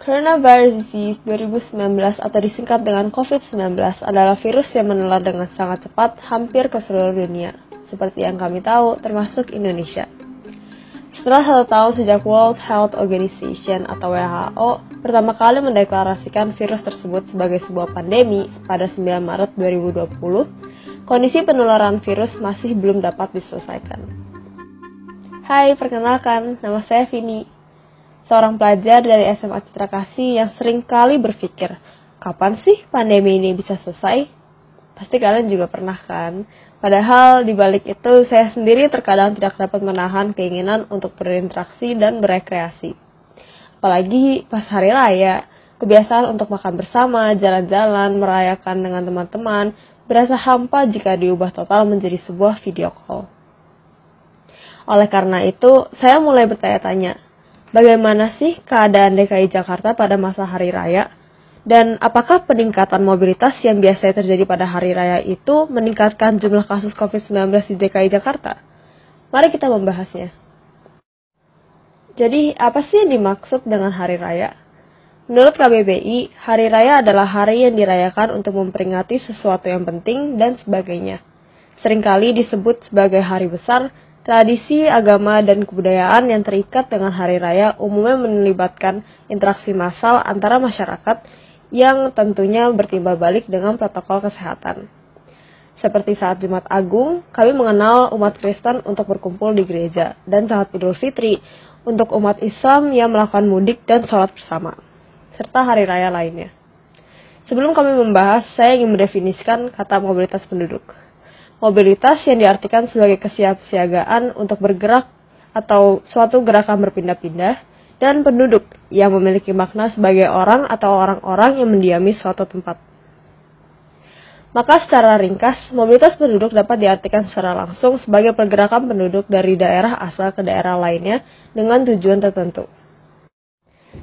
Coronavirus Disease 2019 atau disingkat dengan COVID-19 adalah virus yang menular dengan sangat cepat hampir ke seluruh dunia, seperti yang kami tahu, termasuk Indonesia. Setelah satu tahun sejak World Health Organization atau WHO pertama kali mendeklarasikan virus tersebut sebagai sebuah pandemi pada 9 Maret 2020, kondisi penularan virus masih belum dapat diselesaikan. Hai, perkenalkan, nama saya Vini seorang pelajar dari SMA Citra Kasih yang sering kali berpikir, kapan sih pandemi ini bisa selesai? Pasti kalian juga pernah kan? Padahal di balik itu saya sendiri terkadang tidak dapat menahan keinginan untuk berinteraksi dan berekreasi. Apalagi pas hari raya, kebiasaan untuk makan bersama, jalan-jalan, merayakan dengan teman-teman, berasa hampa jika diubah total menjadi sebuah video call. Oleh karena itu, saya mulai bertanya-tanya, Bagaimana sih keadaan DKI Jakarta pada masa hari raya? Dan apakah peningkatan mobilitas yang biasanya terjadi pada hari raya itu meningkatkan jumlah kasus COVID-19 di DKI Jakarta? Mari kita membahasnya. Jadi, apa sih yang dimaksud dengan hari raya? Menurut KBBI, hari raya adalah hari yang dirayakan untuk memperingati sesuatu yang penting dan sebagainya. Seringkali disebut sebagai hari besar Tradisi, agama, dan kebudayaan yang terikat dengan hari raya umumnya melibatkan interaksi massal antara masyarakat yang tentunya bertimbal balik dengan protokol kesehatan. Seperti saat Jumat Agung, kami mengenal umat Kristen untuk berkumpul di gereja, dan saat Idul Fitri untuk umat Islam yang melakukan mudik dan sholat bersama, serta hari raya lainnya. Sebelum kami membahas, saya ingin mendefinisikan kata mobilitas penduduk. Mobilitas yang diartikan sebagai kesiapsiagaan untuk bergerak atau suatu gerakan berpindah-pindah dan penduduk yang memiliki makna sebagai orang atau orang-orang yang mendiami suatu tempat. Maka secara ringkas, mobilitas penduduk dapat diartikan secara langsung sebagai pergerakan penduduk dari daerah asal ke daerah lainnya dengan tujuan tertentu.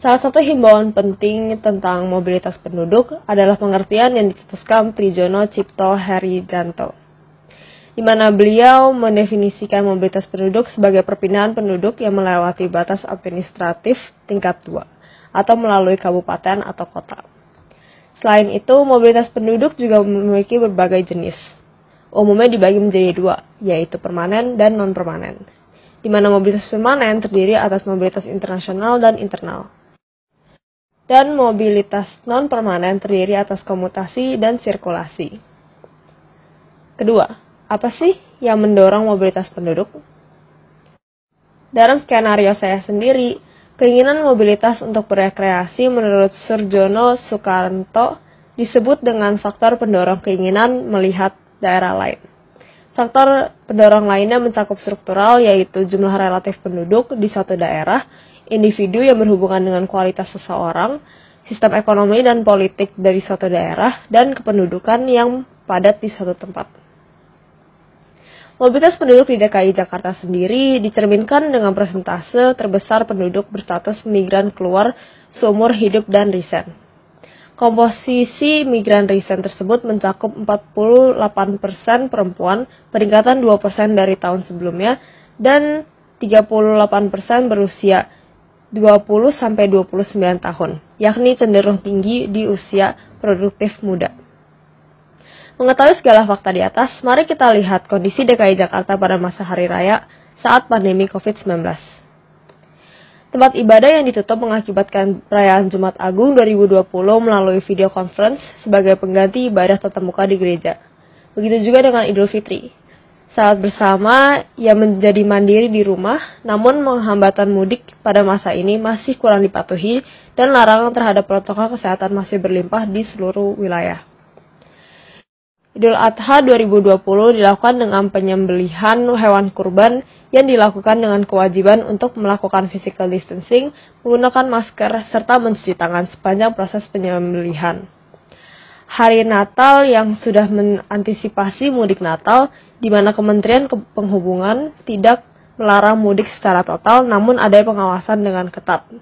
Salah satu himbauan penting tentang mobilitas penduduk adalah pengertian yang dicetuskan Prijono Cipto Heridanto di mana beliau mendefinisikan mobilitas penduduk sebagai perpindahan penduduk yang melewati batas administratif tingkat 2 atau melalui kabupaten atau kota. Selain itu, mobilitas penduduk juga memiliki berbagai jenis. Umumnya dibagi menjadi dua, yaitu permanen dan non-permanen. Di mana mobilitas permanen terdiri atas mobilitas internasional dan internal. Dan mobilitas non-permanen terdiri atas komutasi dan sirkulasi. Kedua, apa sih yang mendorong mobilitas penduduk? Dalam skenario saya sendiri, keinginan mobilitas untuk berekreasi menurut Surjono Sukanto disebut dengan faktor pendorong keinginan melihat daerah lain. Faktor pendorong lainnya mencakup struktural yaitu jumlah relatif penduduk di suatu daerah, individu yang berhubungan dengan kualitas seseorang, sistem ekonomi dan politik dari suatu daerah, dan kependudukan yang padat di suatu tempat. Mobilitas penduduk di DKI Jakarta sendiri dicerminkan dengan persentase terbesar penduduk berstatus migran keluar seumur hidup dan risen. Komposisi migran risen tersebut mencakup 48% perempuan, peningkatan 2% dari tahun sebelumnya, dan 38% berusia 20 29 tahun, yakni cenderung tinggi di usia produktif muda. Mengetahui segala fakta di atas, mari kita lihat kondisi DKI Jakarta pada masa hari raya saat pandemi COVID-19. Tempat ibadah yang ditutup mengakibatkan perayaan Jumat Agung 2020 melalui video conference sebagai pengganti ibadah tatap muka di gereja. Begitu juga dengan Idul Fitri. Saat bersama yang menjadi mandiri di rumah, namun menghambatan mudik pada masa ini masih kurang dipatuhi dan larangan terhadap protokol kesehatan masih berlimpah di seluruh wilayah. Idul Adha 2020 dilakukan dengan penyembelihan hewan kurban yang dilakukan dengan kewajiban untuk melakukan physical distancing, menggunakan masker, serta mencuci tangan sepanjang proses penyembelihan. Hari Natal yang sudah mengantisipasi mudik Natal, di mana Kementerian Penghubungan tidak melarang mudik secara total, namun ada pengawasan dengan ketat.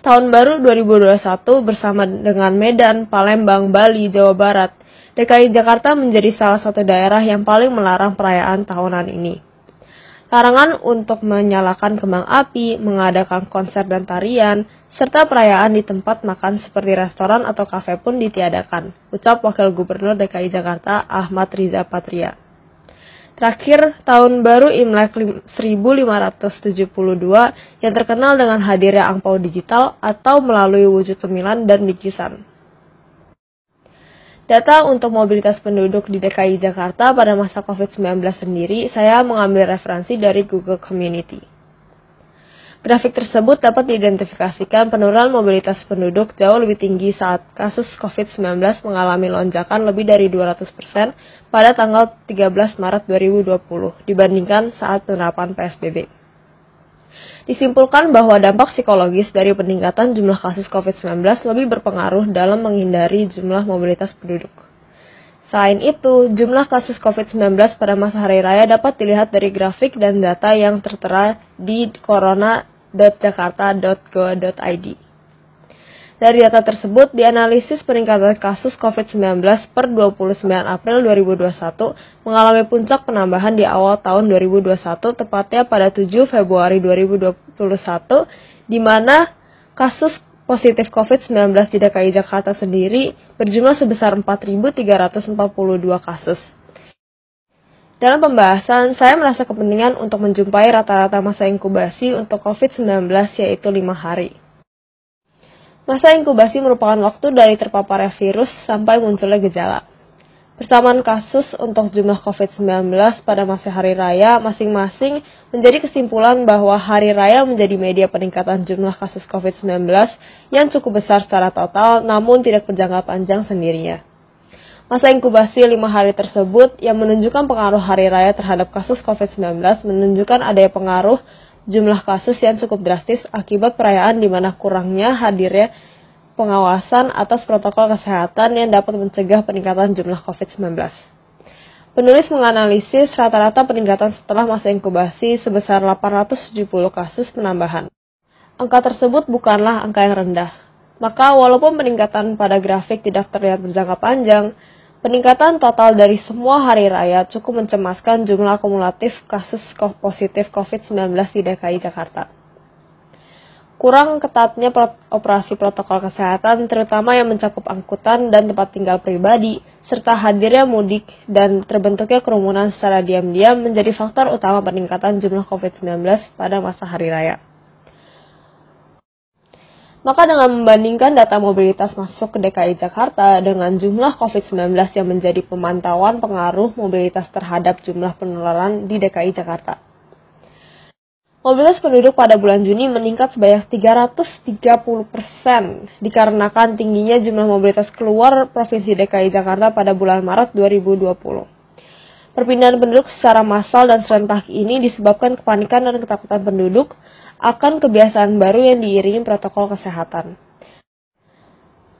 Tahun baru 2021 bersama dengan Medan, Palembang, Bali, Jawa Barat, DKI Jakarta menjadi salah satu daerah yang paling melarang perayaan tahunan ini. larangan untuk menyalakan kembang api, mengadakan konser dan tarian, serta perayaan di tempat makan seperti restoran atau kafe pun ditiadakan, ucap Wakil Gubernur DKI Jakarta Ahmad Riza Patria. Terakhir, tahun baru Imlek 1572 yang terkenal dengan hadirnya angpau digital atau melalui wujud cemilan dan bikisan. Data untuk mobilitas penduduk di DKI Jakarta pada masa COVID-19 sendiri, saya mengambil referensi dari Google Community. Grafik tersebut dapat diidentifikasikan penurunan mobilitas penduduk jauh lebih tinggi saat kasus COVID-19 mengalami lonjakan lebih dari 200% pada tanggal 13 Maret 2020 dibandingkan saat penerapan PSBB. Disimpulkan bahwa dampak psikologis dari peningkatan jumlah kasus COVID-19 lebih berpengaruh dalam menghindari jumlah mobilitas penduduk. Selain itu, jumlah kasus COVID-19 pada masa hari raya dapat dilihat dari grafik dan data yang tertera di corona.jakarta.go.id. Dari data tersebut, dianalisis peningkatan kasus COVID-19 per 29 April 2021 mengalami puncak penambahan di awal tahun 2021, tepatnya pada 7 Februari 2021, di mana kasus positif COVID-19 di DKI Jakarta sendiri berjumlah sebesar 4.342 kasus. Dalam pembahasan, saya merasa kepentingan untuk menjumpai rata-rata masa inkubasi untuk COVID-19 yaitu 5 hari. Masa inkubasi merupakan waktu dari terpaparnya virus sampai munculnya gejala. Persamaan kasus untuk jumlah COVID-19 pada masa hari raya masing-masing menjadi kesimpulan bahwa hari raya menjadi media peningkatan jumlah kasus COVID-19 yang cukup besar secara total namun tidak berjangka panjang sendirinya. Masa inkubasi lima hari tersebut yang menunjukkan pengaruh hari raya terhadap kasus COVID-19 menunjukkan adanya pengaruh jumlah kasus yang cukup drastis akibat perayaan di mana kurangnya hadirnya pengawasan atas protokol kesehatan yang dapat mencegah peningkatan jumlah COVID-19. Penulis menganalisis rata-rata peningkatan setelah masa inkubasi sebesar 870 kasus penambahan. Angka tersebut bukanlah angka yang rendah. Maka walaupun peningkatan pada grafik tidak terlihat berjangka panjang, Peningkatan total dari semua hari raya cukup mencemaskan jumlah akumulatif kasus positif COVID-19 di DKI Jakarta. Kurang ketatnya operasi protokol kesehatan, terutama yang mencakup angkutan dan tempat tinggal pribadi, serta hadirnya mudik dan terbentuknya kerumunan secara diam-diam menjadi faktor utama peningkatan jumlah COVID-19 pada masa hari raya. Maka dengan membandingkan data mobilitas masuk ke DKI Jakarta dengan jumlah COVID-19 yang menjadi pemantauan pengaruh mobilitas terhadap jumlah penularan di DKI Jakarta. Mobilitas penduduk pada bulan Juni meningkat sebanyak 330 persen dikarenakan tingginya jumlah mobilitas keluar Provinsi DKI Jakarta pada bulan Maret 2020. Perpindahan penduduk secara massal dan serentak ini disebabkan kepanikan dan ketakutan penduduk akan kebiasaan baru yang diiringi protokol kesehatan.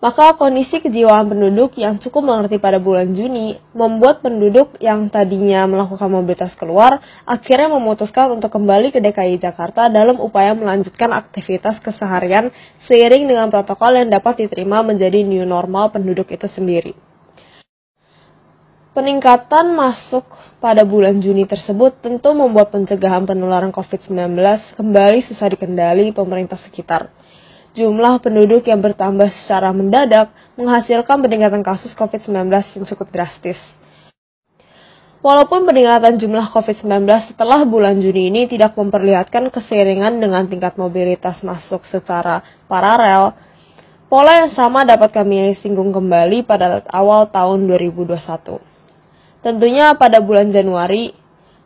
Maka kondisi kejiwaan penduduk yang cukup mengerti pada bulan Juni membuat penduduk yang tadinya melakukan mobilitas keluar akhirnya memutuskan untuk kembali ke DKI Jakarta dalam upaya melanjutkan aktivitas keseharian seiring dengan protokol yang dapat diterima menjadi new normal penduduk itu sendiri. Peningkatan masuk pada bulan Juni tersebut tentu membuat pencegahan penularan COVID-19 kembali susah dikendali pemerintah sekitar. Jumlah penduduk yang bertambah secara mendadak menghasilkan peningkatan kasus COVID-19 yang cukup drastis. Walaupun peningkatan jumlah COVID-19 setelah bulan Juni ini tidak memperlihatkan keseiringan dengan tingkat mobilitas masuk secara paralel, pola yang sama dapat kami singgung kembali pada awal tahun 2021. Tentunya pada bulan Januari,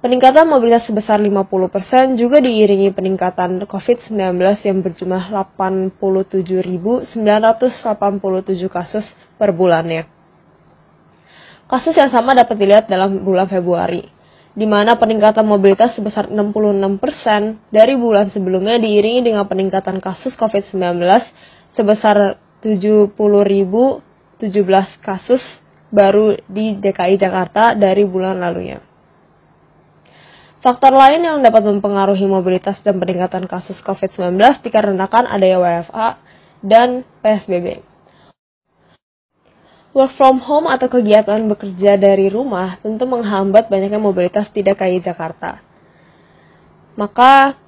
peningkatan mobilitas sebesar 50% juga diiringi peningkatan COVID-19 yang berjumlah 87.987 kasus per bulannya. Kasus yang sama dapat dilihat dalam bulan Februari, di mana peningkatan mobilitas sebesar 66% dari bulan sebelumnya diiringi dengan peningkatan kasus COVID-19 sebesar 70.017 kasus baru di DKI Jakarta dari bulan lalunya. Faktor lain yang dapat mempengaruhi mobilitas dan peningkatan kasus COVID-19 dikarenakan adanya WFA dan PSBB. Work from home atau kegiatan bekerja dari rumah tentu menghambat banyaknya mobilitas di DKI Jakarta. Maka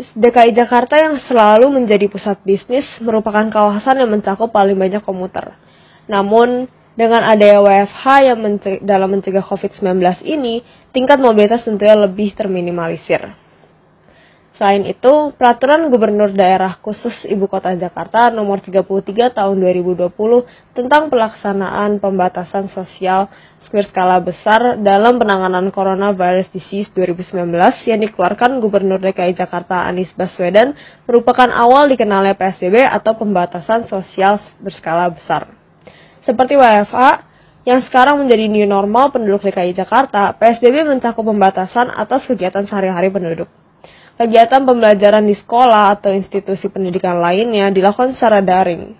DKI Jakarta yang selalu menjadi pusat bisnis merupakan kawasan yang mencakup paling banyak komuter. Namun, dengan adanya WFH yang mence dalam mencegah COVID-19 ini, tingkat mobilitas tentunya lebih terminimalisir. Selain itu, Peraturan Gubernur Daerah Khusus Ibu Kota Jakarta Nomor 33 Tahun 2020 tentang pelaksanaan pembatasan sosial berskala besar dalam penanganan Coronavirus Disease 2019 yang dikeluarkan Gubernur DKI Jakarta Anies Baswedan merupakan awal dikenalnya PSBB atau pembatasan sosial berskala besar. Seperti WFA, yang sekarang menjadi new normal penduduk DKI Jakarta, PSBB mencakup pembatasan atas kegiatan sehari-hari penduduk. Kegiatan pembelajaran di sekolah atau institusi pendidikan lainnya dilakukan secara daring.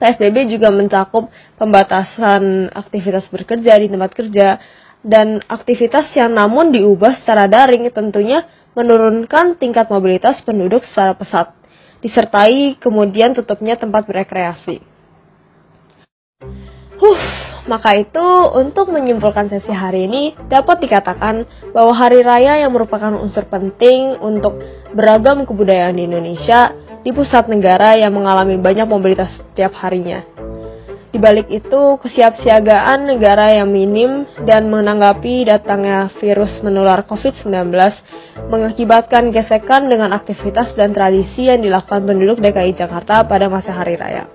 PSBB juga mencakup pembatasan aktivitas bekerja di tempat kerja dan aktivitas yang namun diubah secara daring tentunya menurunkan tingkat mobilitas penduduk secara pesat, disertai kemudian tutupnya tempat berekreasi. Huh, maka itu untuk menyimpulkan sesi hari ini dapat dikatakan bahwa hari raya yang merupakan unsur penting untuk beragam kebudayaan di Indonesia di pusat negara yang mengalami banyak mobilitas setiap harinya. Di balik itu, kesiapsiagaan negara yang minim dan menanggapi datangnya virus menular COVID-19 mengakibatkan gesekan dengan aktivitas dan tradisi yang dilakukan penduduk DKI Jakarta pada masa hari raya.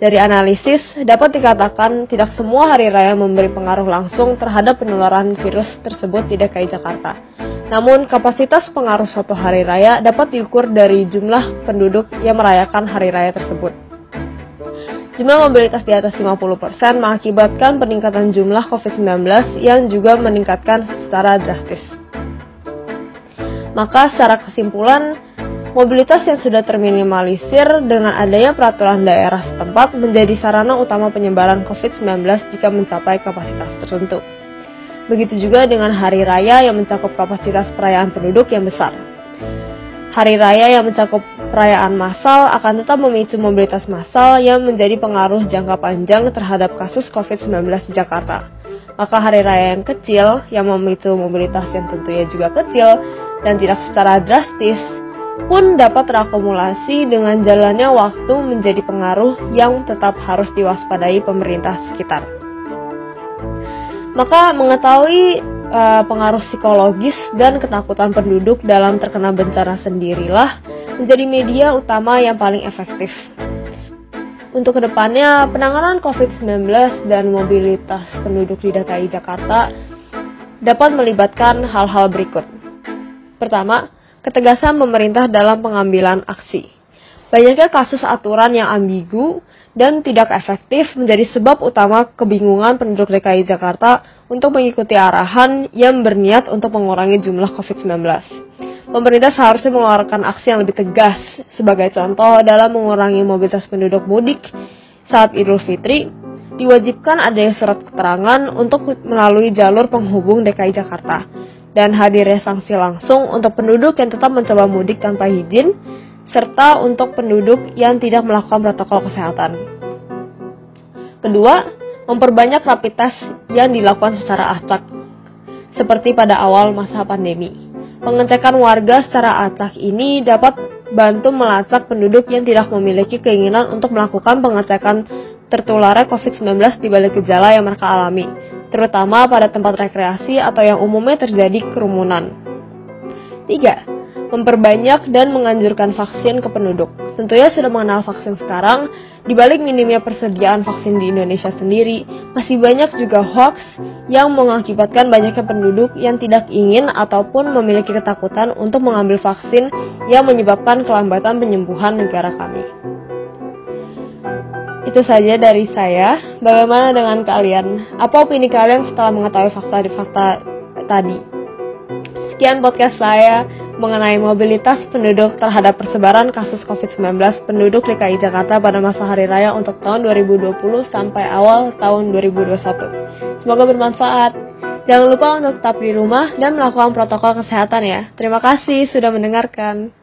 Dari analisis, dapat dikatakan tidak semua hari raya memberi pengaruh langsung terhadap penularan virus tersebut di DKI Jakarta. Namun, kapasitas pengaruh suatu hari raya dapat diukur dari jumlah penduduk yang merayakan hari raya tersebut. Jumlah mobilitas di atas 50% mengakibatkan peningkatan jumlah COVID-19 yang juga meningkatkan secara drastis. Maka secara kesimpulan, Mobilitas yang sudah terminimalisir dengan adanya peraturan daerah setempat menjadi sarana utama penyebaran COVID-19 jika mencapai kapasitas tertentu. Begitu juga dengan hari raya yang mencakup kapasitas perayaan penduduk yang besar. Hari raya yang mencakup perayaan massal akan tetap memicu mobilitas massal yang menjadi pengaruh jangka panjang terhadap kasus COVID-19 di Jakarta. Maka hari raya yang kecil yang memicu mobilitas yang tentunya juga kecil dan tidak secara drastis pun dapat terakumulasi dengan jalannya waktu menjadi pengaruh yang tetap harus diwaspadai pemerintah sekitar. Maka mengetahui uh, pengaruh psikologis dan ketakutan penduduk dalam terkena bencana sendirilah menjadi media utama yang paling efektif. Untuk ke depannya, penanganan COVID-19 dan mobilitas penduduk di DKI Jakarta dapat melibatkan hal-hal berikut. Pertama, ketegasan pemerintah dalam pengambilan aksi. Banyaknya kasus aturan yang ambigu dan tidak efektif menjadi sebab utama kebingungan penduduk DKI Jakarta untuk mengikuti arahan yang berniat untuk mengurangi jumlah COVID-19. Pemerintah seharusnya mengeluarkan aksi yang lebih tegas, sebagai contoh dalam mengurangi mobilitas penduduk mudik saat Idul Fitri, diwajibkan adanya surat keterangan untuk melalui jalur penghubung DKI Jakarta dan hadirnya sanksi langsung untuk penduduk yang tetap mencoba mudik tanpa izin, serta untuk penduduk yang tidak melakukan protokol kesehatan. Kedua, memperbanyak rapid test yang dilakukan secara acak, seperti pada awal masa pandemi. Pengecekan warga secara acak ini dapat bantu melacak penduduk yang tidak memiliki keinginan untuk melakukan pengecekan tertularnya COVID-19 di balik gejala yang mereka alami terutama pada tempat rekreasi atau yang umumnya terjadi kerumunan. 3. Memperbanyak dan menganjurkan vaksin ke penduduk. Tentunya sudah mengenal vaksin sekarang, di balik minimnya persediaan vaksin di Indonesia sendiri, masih banyak juga hoax yang mengakibatkan banyaknya penduduk yang tidak ingin ataupun memiliki ketakutan untuk mengambil vaksin yang menyebabkan kelambatan penyembuhan negara kami. Itu saja dari saya. Bagaimana dengan kalian? Apa opini kalian setelah mengetahui fakta-fakta tadi? Sekian podcast saya mengenai mobilitas penduduk terhadap persebaran kasus COVID-19 penduduk DKI Jakarta pada masa hari raya untuk tahun 2020 sampai awal tahun 2021. Semoga bermanfaat. Jangan lupa untuk tetap di rumah dan melakukan protokol kesehatan ya. Terima kasih sudah mendengarkan.